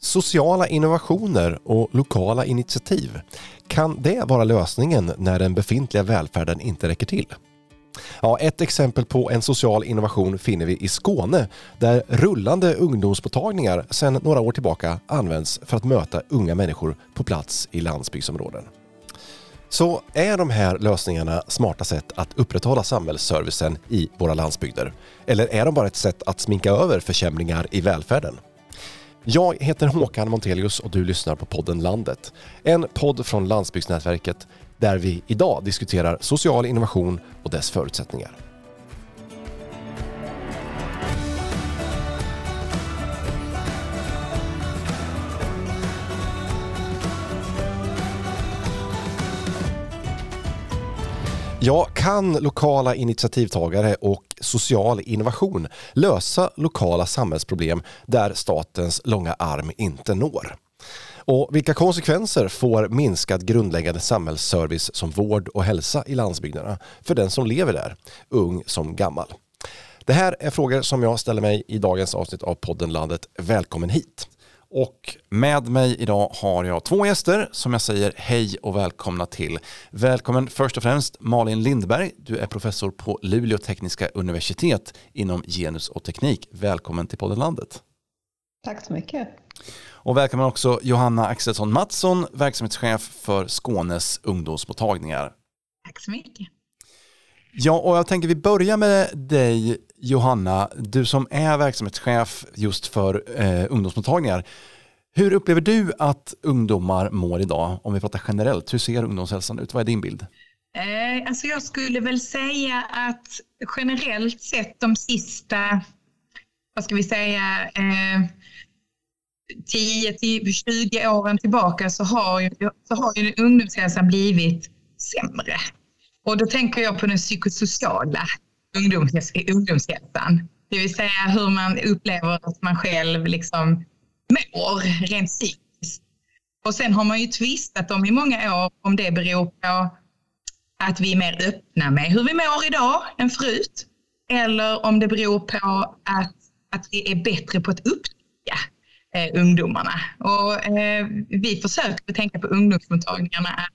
Sociala innovationer och lokala initiativ. Kan det vara lösningen när den befintliga välfärden inte räcker till? Ja, ett exempel på en social innovation finner vi i Skåne där rullande ungdomsmottagningar sedan några år tillbaka används för att möta unga människor på plats i landsbygdsområden. Så är de här lösningarna smarta sätt att upprätthålla samhällsservicen i våra landsbygder? Eller är de bara ett sätt att sminka över försämringar i välfärden? Jag heter Håkan Montelius och du lyssnar på podden Landet. En podd från Landsbygdsnätverket där vi idag diskuterar social innovation och dess förutsättningar. Ja, kan lokala initiativtagare och social innovation lösa lokala samhällsproblem där statens långa arm inte når? Och vilka konsekvenser får minskad grundläggande samhällsservice som vård och hälsa i landsbygderna för den som lever där, ung som gammal? Det här är frågor som jag ställer mig i dagens avsnitt av podden Landet. Välkommen hit! Och med mig idag har jag två gäster som jag säger hej och välkomna till. Välkommen först och främst Malin Lindberg. Du är professor på Luleå tekniska universitet inom genus och teknik. Välkommen till podden Landet. Tack så mycket. Och välkommen också Johanna Axelsson Mattsson, verksamhetschef för Skånes ungdomsmottagningar. Tack så mycket. Ja, och jag tänker vi börjar med dig Johanna, du som är verksamhetschef just för eh, ungdomsmottagningar. Hur upplever du att ungdomar mår idag? Om vi pratar generellt, hur ser ungdomshälsan ut? Vad är din bild? Eh, alltså jag skulle väl säga att generellt sett de sista, vad ska vi säga, eh, 10-20 åren tillbaka så har ju, så har ju ungdomshälsan blivit sämre. Och då tänker jag på den psykosociala ungdoms, ungdomshälsan. Det vill säga hur man upplever att man själv liksom mår rent psykiskt. Och sen har man ju tvistat om i många år om det beror på att vi är mer öppna med hur vi mår idag än förut. Eller om det beror på att, att vi är bättre på att upptäcka eh, ungdomarna. Och, eh, vi försöker tänka på ungdomsmottagningarna att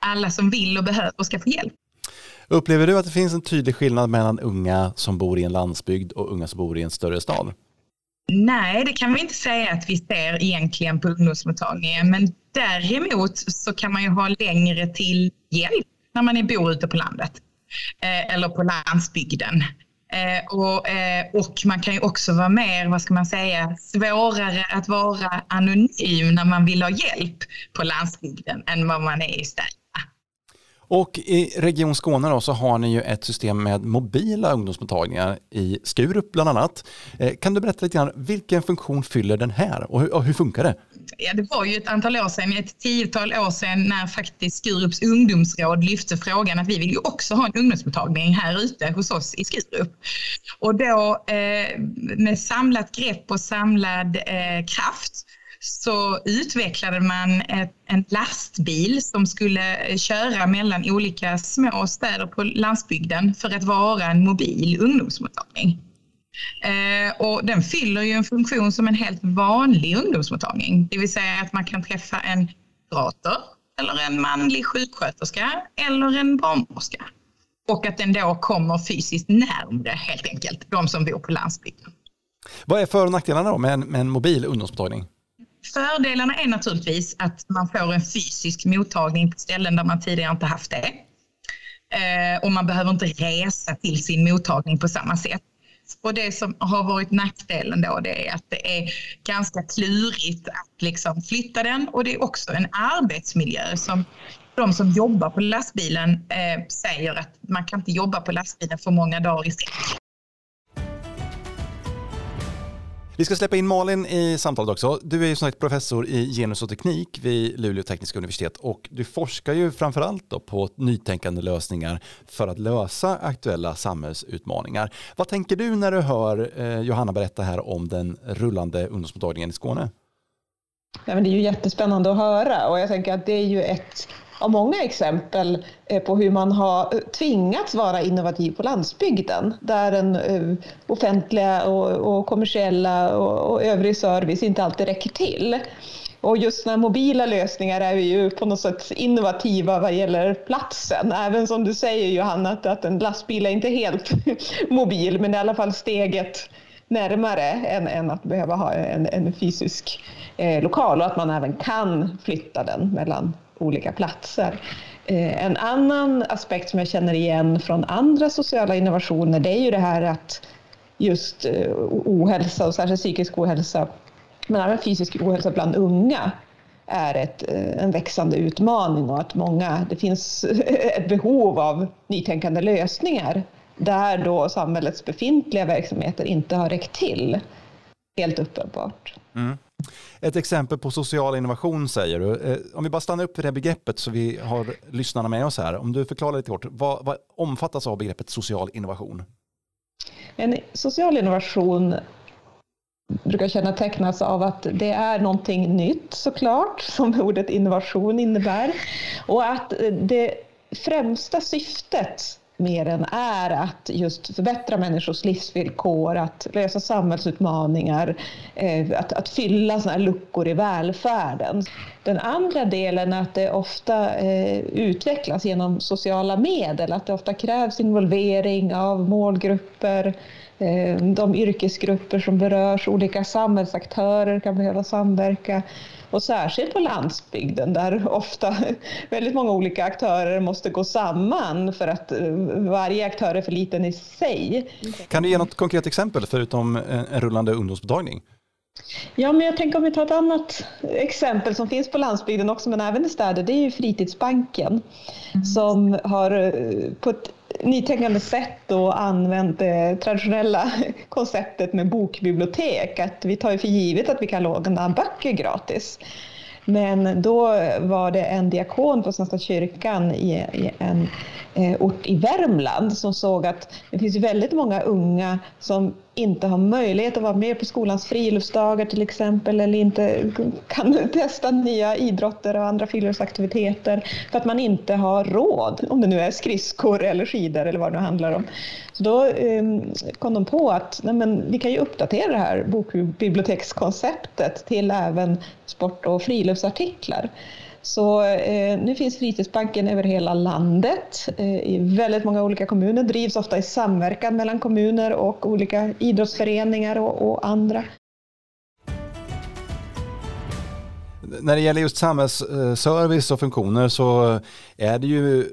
alla som vill och behöver ska få hjälp. Upplever du att det finns en tydlig skillnad mellan unga som bor i en landsbygd och unga som bor i en större stad? Nej, det kan vi inte säga att vi ser egentligen på ungdomsmottagningen. Men däremot så kan man ju ha längre till hjälp när man bor ute på landet eh, eller på landsbygden. Eh, och, eh, och man kan ju också vara mer, vad ska man säga, svårare att vara anonym när man vill ha hjälp på landsbygden än vad man är i städer. Och i Region Skåne då så har ni ju ett system med mobila ungdomsmottagningar i Skurup bland annat. Eh, kan du berätta lite grann, vilken funktion fyller den här och hur, och hur funkar det? Ja, det var ju ett antal år sedan, ett tiotal år sedan när faktiskt Skurups ungdomsråd lyfte frågan att vi vill ju också ha en ungdomsmottagning här ute hos oss i Skurup. Och då eh, med samlat grepp och samlad eh, kraft så utvecklade man ett, en lastbil som skulle eh, köra mellan olika små städer på landsbygden för att vara en mobil ungdomsmottagning. Eh, och den fyller ju en funktion som en helt vanlig ungdomsmottagning, det vill säga att man kan träffa en kurator eller en manlig sjuksköterska eller en barnmorska. Och att den då kommer fysiskt närmre helt enkelt de som bor på landsbygden. Vad är för och nackdelarna då med en, med en mobil ungdomsmottagning? Fördelarna är naturligtvis att man får en fysisk mottagning på ställen där man tidigare inte haft det. Eh, och man behöver inte resa till sin mottagning på samma sätt. Och det som har varit nackdelen då det är att det är ganska klurigt att liksom flytta den och det är också en arbetsmiljö som de som jobbar på lastbilen eh, säger att man kan inte jobba på lastbilen för många dagar i sträck. Vi ska släppa in Malin i samtalet också. Du är ju som sagt professor i genus och teknik vid Luleå tekniska universitet och du forskar ju framförallt då på nytänkande lösningar för att lösa aktuella samhällsutmaningar. Vad tänker du när du hör eh, Johanna berätta här om den rullande ungdomsmottagningen i Skåne? Ja, men det är ju jättespännande att höra och jag tänker att det är ju ett av många exempel eh, på hur man har eh, tvingats vara innovativ på landsbygden där den eh, offentliga och, och kommersiella och, och övrig service inte alltid räcker till. Och just när mobila lösningar är ju på något sätt innovativa vad gäller platsen. Även som du säger Johanna, att, att en lastbil är inte helt mobil, men det är i alla fall steget närmare än, än att behöva ha en, en fysisk eh, lokal och att man även kan flytta den mellan olika platser. Eh, en annan aspekt som jag känner igen från andra sociala innovationer det är ju det här att just eh, ohälsa och särskilt psykisk ohälsa men även fysisk ohälsa bland unga är ett, eh, en växande utmaning och att många, det finns ett behov av nytänkande lösningar där då samhällets befintliga verksamheter inte har räckt till. Helt uppenbart. Mm. Ett exempel på social innovation säger du. Eh, om vi bara stannar upp vid det begreppet så vi har lyssnarna med oss här. Om du förklarar lite kort, vad, vad omfattas av begreppet social innovation? En social innovation brukar kännetecknas av att det är någonting nytt såklart, som ordet innovation innebär. Och att det främsta syftet mer än är att just förbättra människors livsvillkor, att lösa samhällsutmaningar, eh, att, att fylla såna luckor i välfärden. Den andra delen är att det ofta eh, utvecklas genom sociala medel, att det ofta krävs involvering av målgrupper, de yrkesgrupper som berörs, olika samhällsaktörer kan behöva samverka. Och särskilt på landsbygden där ofta väldigt många olika aktörer måste gå samman för att eh, varje aktör är för liten i sig. Kan du ge något konkret exempel förutom en rullande ungdomsmottagning? Ja, men jag tänker om vi tar ett annat exempel som finns på landsbygden också, men även i städer. Det är ju Fritidsbanken mm. som har eh, på ett nytänkande sätt och använt det traditionella konceptet med bokbibliotek. Att vi tar ju för givet att vi kan låna böcker gratis. Men då var det en diakon på Svenska kyrkan i, en eh, ort i Värmland som såg att det finns väldigt många unga som inte har möjlighet att vara med på skolans friluftsdagar till exempel eller inte kan testa nya idrotter och andra friluftsaktiviteter för att man inte har råd, om det nu är skridskor eller skidor eller vad det nu handlar om. Så då eh, kom de på att nej men, vi kan ju uppdatera det här bokbibliotekskonceptet till även sport och friluftsartiklar. Så eh, nu finns fritidsbanken över hela landet eh, i väldigt många olika kommuner, drivs ofta i samverkan mellan kommuner och olika idrottsföreningar och, och andra. När det gäller just samhällsservice och funktioner så är det ju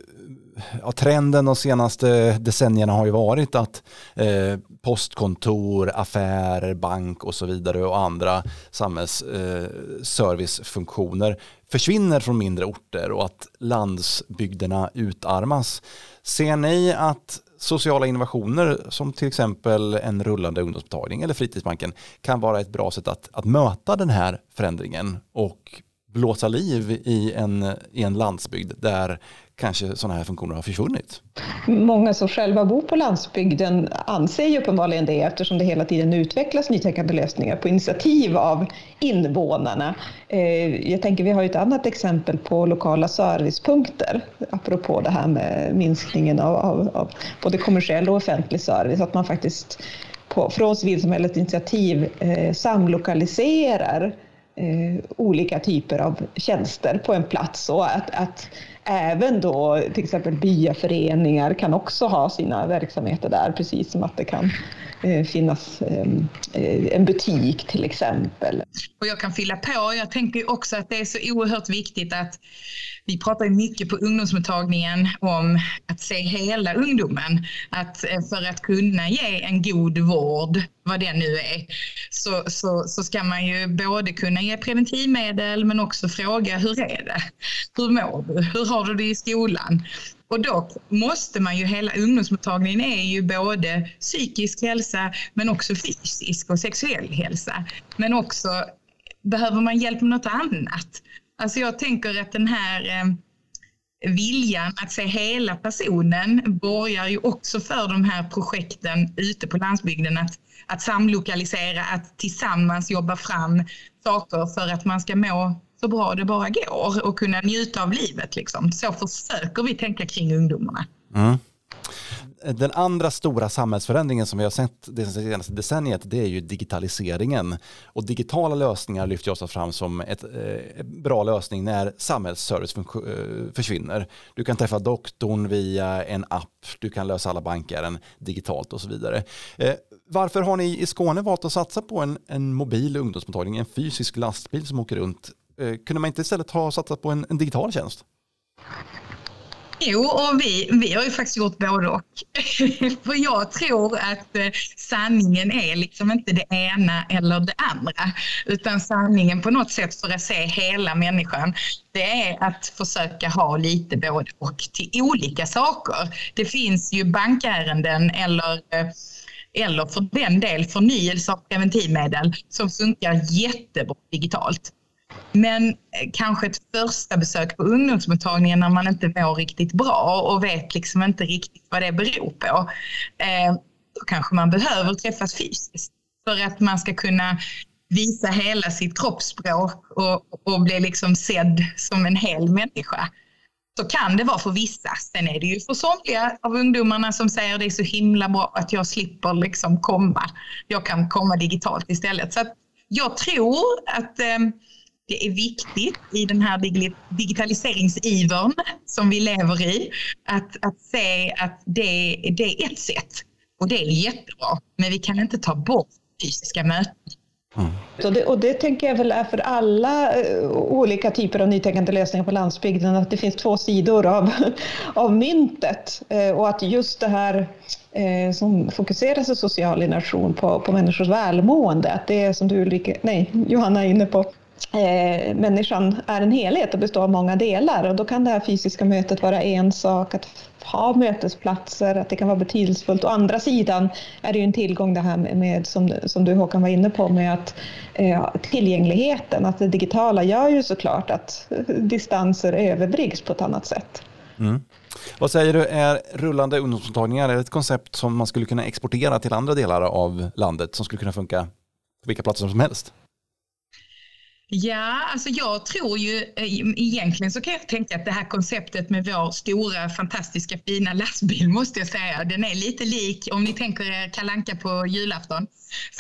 ja, trenden de senaste decennierna har ju varit att eh, postkontor, affärer, bank och så vidare och andra samhällsservicefunktioner eh, försvinner från mindre orter och att landsbygderna utarmas. Ser ni att sociala innovationer som till exempel en rullande ungdomsmottagning eller fritidsbanken kan vara ett bra sätt att, att möta den här förändringen och blåsa liv i en, i en landsbygd där kanske sådana här funktioner har försvunnit. Många som själva bor på landsbygden anser ju uppenbarligen det eftersom det hela tiden utvecklas nytänkande lösningar på initiativ av invånarna. Eh, jag tänker vi har ett annat exempel på lokala servicepunkter apropå det här med minskningen av, av, av både kommersiell och offentlig service. Att man faktiskt på, från civilsamhällets initiativ eh, samlokaliserar eh, olika typer av tjänster på en plats. Och att, att även då till exempel byaföreningar kan också ha sina verksamheter där, precis som att det kan Eh, finnas ehm, eh, en butik till exempel. Och jag kan fylla på. Jag tänker också att det är så oerhört viktigt att vi pratar mycket på ungdomsmottagningen om att se hela ungdomen. Att eh, för att kunna ge en god vård, vad det nu är, så, så, så ska man ju både kunna ge preventivmedel men också fråga hur är det? Hur mår du? Hur har du det i skolan? Och då måste man ju, hela ungdomsmottagningen är ju både psykisk hälsa men också fysisk och sexuell hälsa. Men också behöver man hjälp med något annat. Alltså jag tänker att den här eh, viljan att se hela personen borgar ju också för de här projekten ute på landsbygden att, att samlokalisera, att tillsammans jobba fram saker för att man ska må så bra det bara går och kunna njuta av livet. Liksom. Så försöker vi tänka kring ungdomarna. Mm. Den andra stora samhällsförändringen som vi har sett det senaste decenniet det är ju digitaliseringen. Och digitala lösningar lyfter ofta fram som eh, en eh, bra lösning när samhällsservice eh, försvinner. Du kan träffa doktorn via en app, du kan lösa alla bankärenden digitalt och så vidare. Eh, varför har ni i Skåne valt att satsa på en, en mobil ungdomsmottagning, en fysisk lastbil som åker runt? Eh, kunde man inte istället ha satsat på en, en digital tjänst? Jo, och vi, vi har ju faktiskt gjort både och. För jag tror att eh, sanningen är liksom inte det ena eller det andra. Utan sanningen på något sätt för att se hela människan, det är att försöka ha lite både och till olika saker. Det finns ju bankärenden eller eh, eller för den del förnyelse av preventivmedel som funkar jättebra digitalt. Men kanske ett första besök på ungdomsmottagningen när man inte mår riktigt bra och vet liksom inte riktigt vad det beror på. Eh, då kanske man behöver träffas fysiskt för att man ska kunna visa hela sitt kroppsspråk och, och bli liksom sedd som en hel människa. Så kan det vara för vissa. Sen är det ju för somliga av ungdomarna som säger det är så himla bra att jag slipper liksom komma. Jag kan komma digitalt istället. Så jag tror att eh, det är viktigt i den här digitaliseringsivern som vi lever i att, att se att det, det är ett sätt och det är jättebra. Men vi kan inte ta bort fysiska möten. Mm. Och, det, och det tänker jag väl är för alla uh, olika typer av nytänkande lösningar på landsbygden, att det finns två sidor av, av myntet. Uh, och att just det här uh, som fokuseras i social innovation på, på människors välmående, att det är som du Ulrike, nej, Johanna är inne på, eh, människan är en helhet och består av många delar och då kan det här fysiska mötet vara en sak, att ha mötesplatser, att det kan vara betydelsefullt. Å andra sidan är det ju en tillgång det här med, med som, som du Håkan var inne på, med att eh, tillgängligheten, att det digitala gör ju såklart att distanser överbryggs på ett annat sätt. Mm. Vad säger du, är rullande ungdomsmottagningar ett koncept som man skulle kunna exportera till andra delar av landet som skulle kunna funka på vilka platser som helst? Ja, alltså jag tror ju eh, egentligen så kan jag tänka att det här konceptet med vår stora fantastiska fina lastbil måste jag säga, den är lite lik om ni tänker er kalanka på julafton.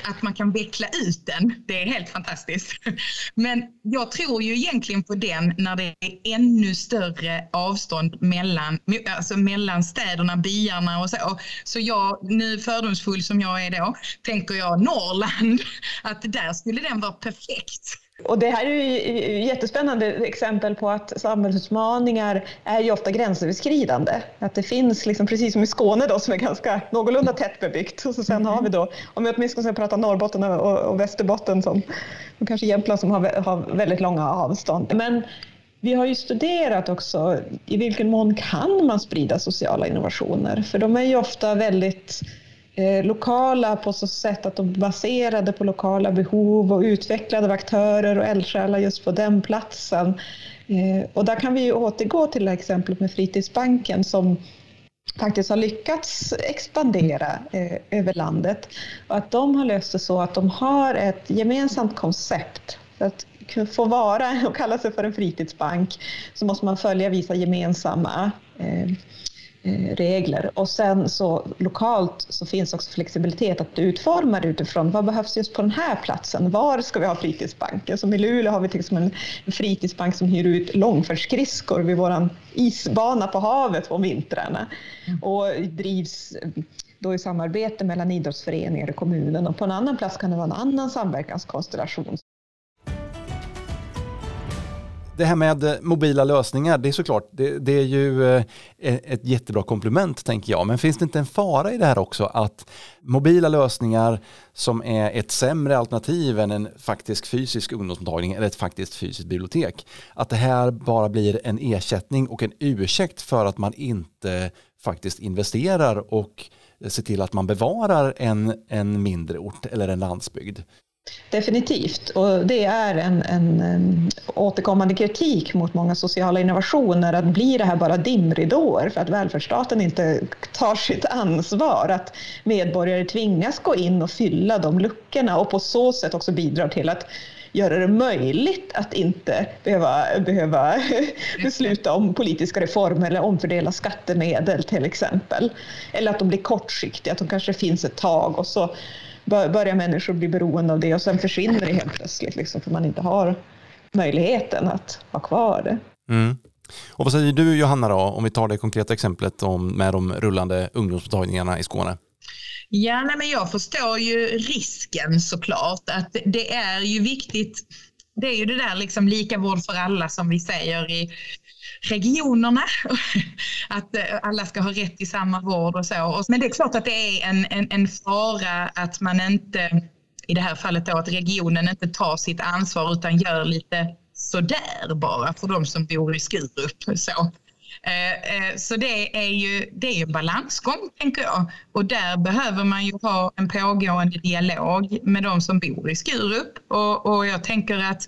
Att man kan veckla ut den, det är helt fantastiskt. Men jag tror ju egentligen på den när det är ännu större avstånd mellan, alltså mellan städerna, byarna och så. Så jag, nu fördomsfull som jag är då, tänker jag Norrland, att där skulle den vara perfekt. Och det här är ju jättespännande exempel på att samhällsutmaningar är ju ofta gränsöverskridande. Att det finns, liksom, precis som i Skåne då, som är ganska någorlunda tätt bebyggt. Och så sen har vi då, om vi åtminstone ska prata Norrbotten och, och Västerbotten, som, och kanske Jämtland som har, har väldigt långa avstånd. Men vi har ju studerat också i vilken mån kan man sprida sociala innovationer? För de är ju ofta väldigt Eh, lokala på så sätt att de är baserade på lokala behov och utvecklade av aktörer och eldsjälar just på den platsen. Eh, och där kan vi återgå till exemplet med Fritidsbanken som faktiskt har lyckats expandera eh, över landet. Och att de har löst det så att de har ett gemensamt koncept. För att få vara och kalla sig för en fritidsbank så måste man följa vissa gemensamma Eh, regler. Och sen så lokalt så finns också flexibilitet att utforma det utifrån vad behövs just på den här platsen? Var ska vi ha fritidsbanken? Som i Luleå har vi till exempel en fritidsbank som hyr ut långfärdsskridskor vid vår isbana på havet på vintrarna mm. och drivs då i samarbete mellan idrottsföreningar och kommunen och på en annan plats kan det vara en annan samverkanskonstellation. Det här med eh, mobila lösningar, det är såklart, det, det är ju eh, e-, ett jättebra komplement tänker jag. Men finns det inte en fara i det här också att mobila lösningar som är ett sämre alternativ än en faktisk fysisk ungdomsmottagning eller ett faktiskt fysiskt bibliotek, att det här bara blir en ersättning och en ursäkt för att man inte faktiskt investerar och ser till att man bevarar en, en mindre ort eller en landsbygd. Definitivt, och det är en, en, en, återkommande kritik mot många sociala innovationer, att blir det här bara dimridåer för att välfärdsstaten inte tar sitt ansvar, att medborgare tvingas gå in och fylla de luckorna och på så sätt också bidrar till att göra det möjligt att inte behöva, behöva besluta om politiska reformer eller omfördela skattemedel till exempel. Eller att de blir kortsiktiga, att de kanske finns ett tag och så börjar människor bli beroende av det och sen försvinner det helt plötsligt liksom, för man inte har möjligheten att ha kvar det. Mm. Och vad säger du Johanna då, om vi tar det konkreta exemplet om, med de rullande ungdomsmottagningarna i Skåne? Ja, nej, men jag förstår ju risken såklart. Att det är ju viktigt. Det är ju det där liksom lika vård för alla som vi säger i regionerna. Att eh, alla ska ha rätt till samma vård och så. Men det är klart att det är en, en, en fara att man inte, i det här fallet då, att regionen inte tar sitt ansvar utan gör lite sådär bara för de som bor i Skurup. Så. Eh, eh, så det är ju det är en balansgång, tänker jag. Och där behöver man ju ha en pågående dialog med de som bor i Skurup. Och, och jag tänker att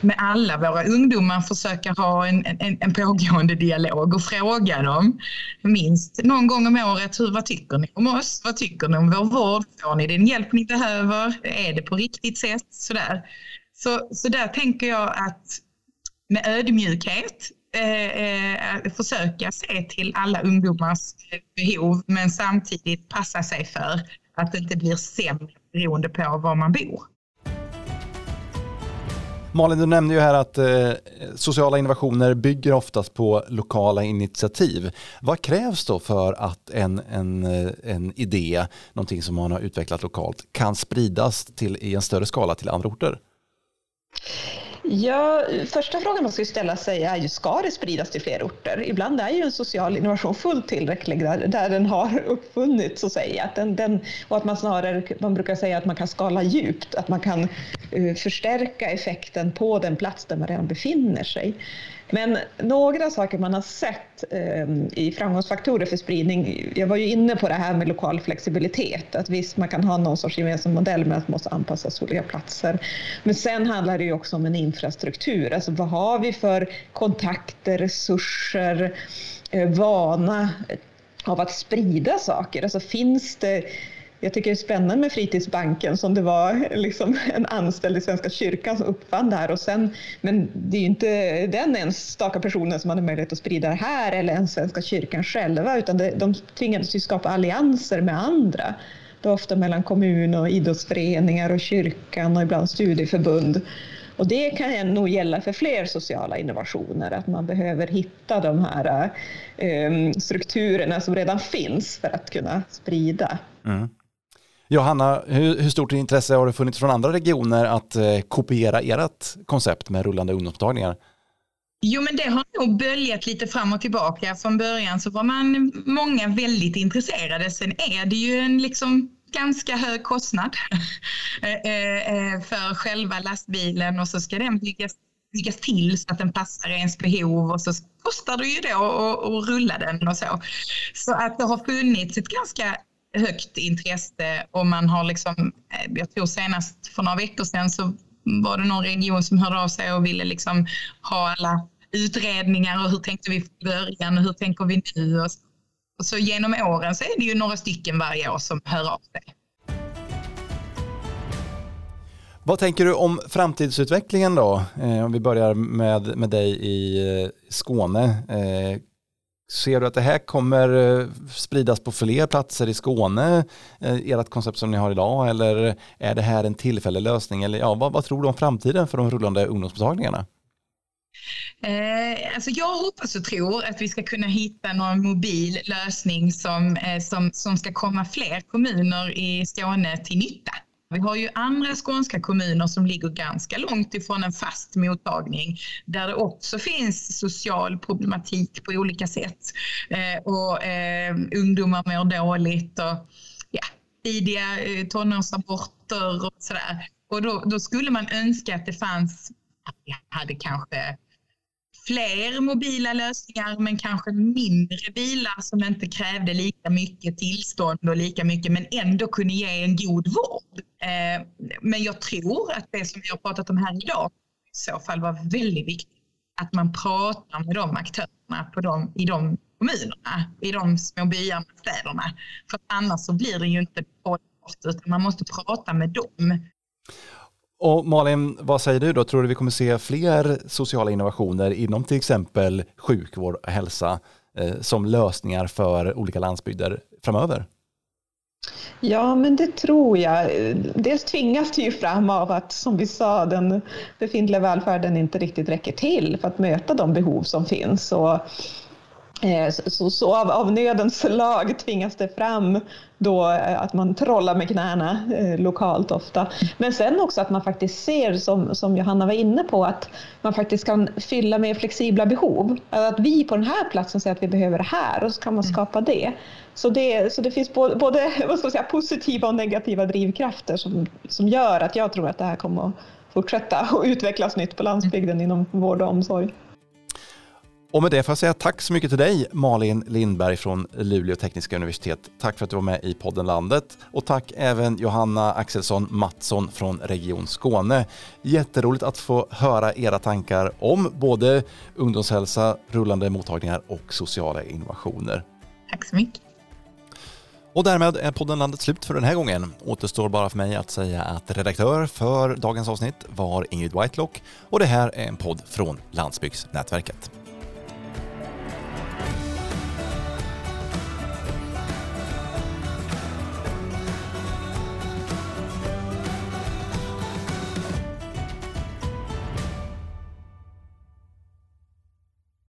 med alla våra ungdomar försöka ha en, en, en pågående dialog och fråga dem minst någon gång om året, hur, vad tycker ni om oss? Vad tycker ni om vår vård? Får ni den hjälp ni behöver? Är det på riktigt sätt? Sådär. Så, så där tänker jag att med ödmjukhet eh, eh, försöka se till alla ungdomars behov men samtidigt passa sig för att det inte blir sämre beroende på var man bor. Malin, du nämnde ju här att eh, sociala innovationer bygger oftast på lokala initiativ. Vad krävs då för att en, en, eh, en idé, någonting som man har utvecklat lokalt, kan spridas till, i en större skala till andra orter? Ja, första frågan man ska ställa sig är ju, ska det spridas till fler orter? Ibland är ju en social innovation fullt tillräcklig där, där den har uppfunnits, så säga. Att den, den, och att man snarare, man brukar säga att man kan skala djupt, att man kan uh, förstärka effekten på den plats där man redan befinner sig. Men några saker man har sett eh, i framgångsfaktorer för spridning, jag var ju inne på det här med lokal flexibilitet, att visst man kan ha någon sorts gemensam modell men att man måste anpassas olika platser. Men sen handlar det ju också om en infrastruktur, infrastruktur. alltså vad har vi för kontakter, resurser, eh, vana av att sprida saker? Alltså finns det jag tycker det är spännande med Fritidsbanken som det var liksom en anställd i Svenska kyrkan som uppfann det här. Och sen, men det är ju inte den enstaka personen som hade möjlighet att sprida det här eller ens Svenska kyrkan själva utan det, de tvingades ju skapa allianser med andra. Det var ofta mellan kommun och idrottsföreningar och kyrkan och ibland studieförbund. Och det kan nog gälla för fler sociala innovationer, att man behöver hitta de här eh, strukturerna som redan finns för att kunna sprida. Mm. Johanna, hur, hur stort intresse har det funnits från andra regioner att eh, kopiera ert koncept med rullande ungdomsmottagningar? Jo, men det har nog böljat lite fram och tillbaka. Från början så var man många väldigt intresserade. Sen är det ju en liksom ganska hög kostnad eh, eh, eh, för själva lastbilen och så ska den byggas, byggas till så att den passar ens behov och så kostar det ju då att rulla den och så. Så att det har funnits ett ganska högt intresse och man har liksom, jag tror senast för några veckor sedan så var det någon region som hörde av sig och ville liksom ha alla utredningar och hur tänkte vi från början och hur tänker vi nu? Och så, så genom åren så är det ju några stycken varje år som hör av sig. Vad tänker du om framtidsutvecklingen då? Eh, om vi börjar med, med dig i eh, Skåne. Eh, Ser du att det här kommer eh, spridas på fler platser i Skåne, eh, ert koncept som ni har idag, eller är det här en tillfällig lösning? Eller, ja, vad, vad tror du om framtiden för de rullande ungdomsmottagningarna? Eh, alltså jag hoppas och tror att vi ska kunna hitta någon mobil lösning som, eh, som, som ska komma fler kommuner i Skåne till nytta. Vi har ju andra skånska kommuner som ligger ganska långt ifrån en fast mottagning där det också finns social problematik på olika sätt. Eh, och eh, ungdomar mår dåligt och ja, tidiga eh, tonårsaborter och sådär. Och då, då, skulle man önska att det fanns, att vi hade kanske fler mobila lösningar men kanske mindre bilar som inte krävde lika mycket tillstånd och lika mycket men ändå kunde ge en god vård. Eh, men jag tror att det som vi har pratat om här idag i så fall var väldigt viktigt. Att man pratar med de aktörerna på de, i de kommunerna, i de små byarna, städerna. För annars så blir det ju inte hållbart utan man måste prata med dem och Malin, vad säger du då? Tror du vi kommer se fler sociala innovationer inom till exempel sjukvård och hälsa eh, som lösningar för olika landsbygder framöver? Ja, men det tror jag. Dels tvingas det ju fram av att, som vi sa, den befintliga välfärden inte riktigt räcker till för att möta de behov som finns. Och Eh, så, så av, av nödens lag tvingas det fram då eh, att man trollar med knäna eh, lokalt ofta. Men sen också att man faktiskt ser, som, som Johanna var inne på, att man faktiskt kan fylla med flexibla behov. Att vi på den här platsen säger att vi behöver det här och så kan man mm. skapa det. Så det, så det finns både, både vad ska jag säga, positiva och negativa drivkrafter som, som gör att jag tror att det här kommer att fortsätta och utvecklas nytt på landsbygden inom vård och omsorg. Och med det får jag säga tack så mycket till dig Malin Lindberg från Luleå tekniska universitet. Tack för att du var med i podden Landet och tack även Johanna Axelsson Mattsson från Region Skåne. Jätteroligt att få höra era tankar om både ungdomshälsa, rullande mottagningar och sociala innovationer. Tack så mycket. Och därmed är podden Landet slut för den här gången. Återstår bara för mig att säga att redaktör för dagens avsnitt var Ingrid Whitelock och det här är en podd från Landsbygdsnätverket.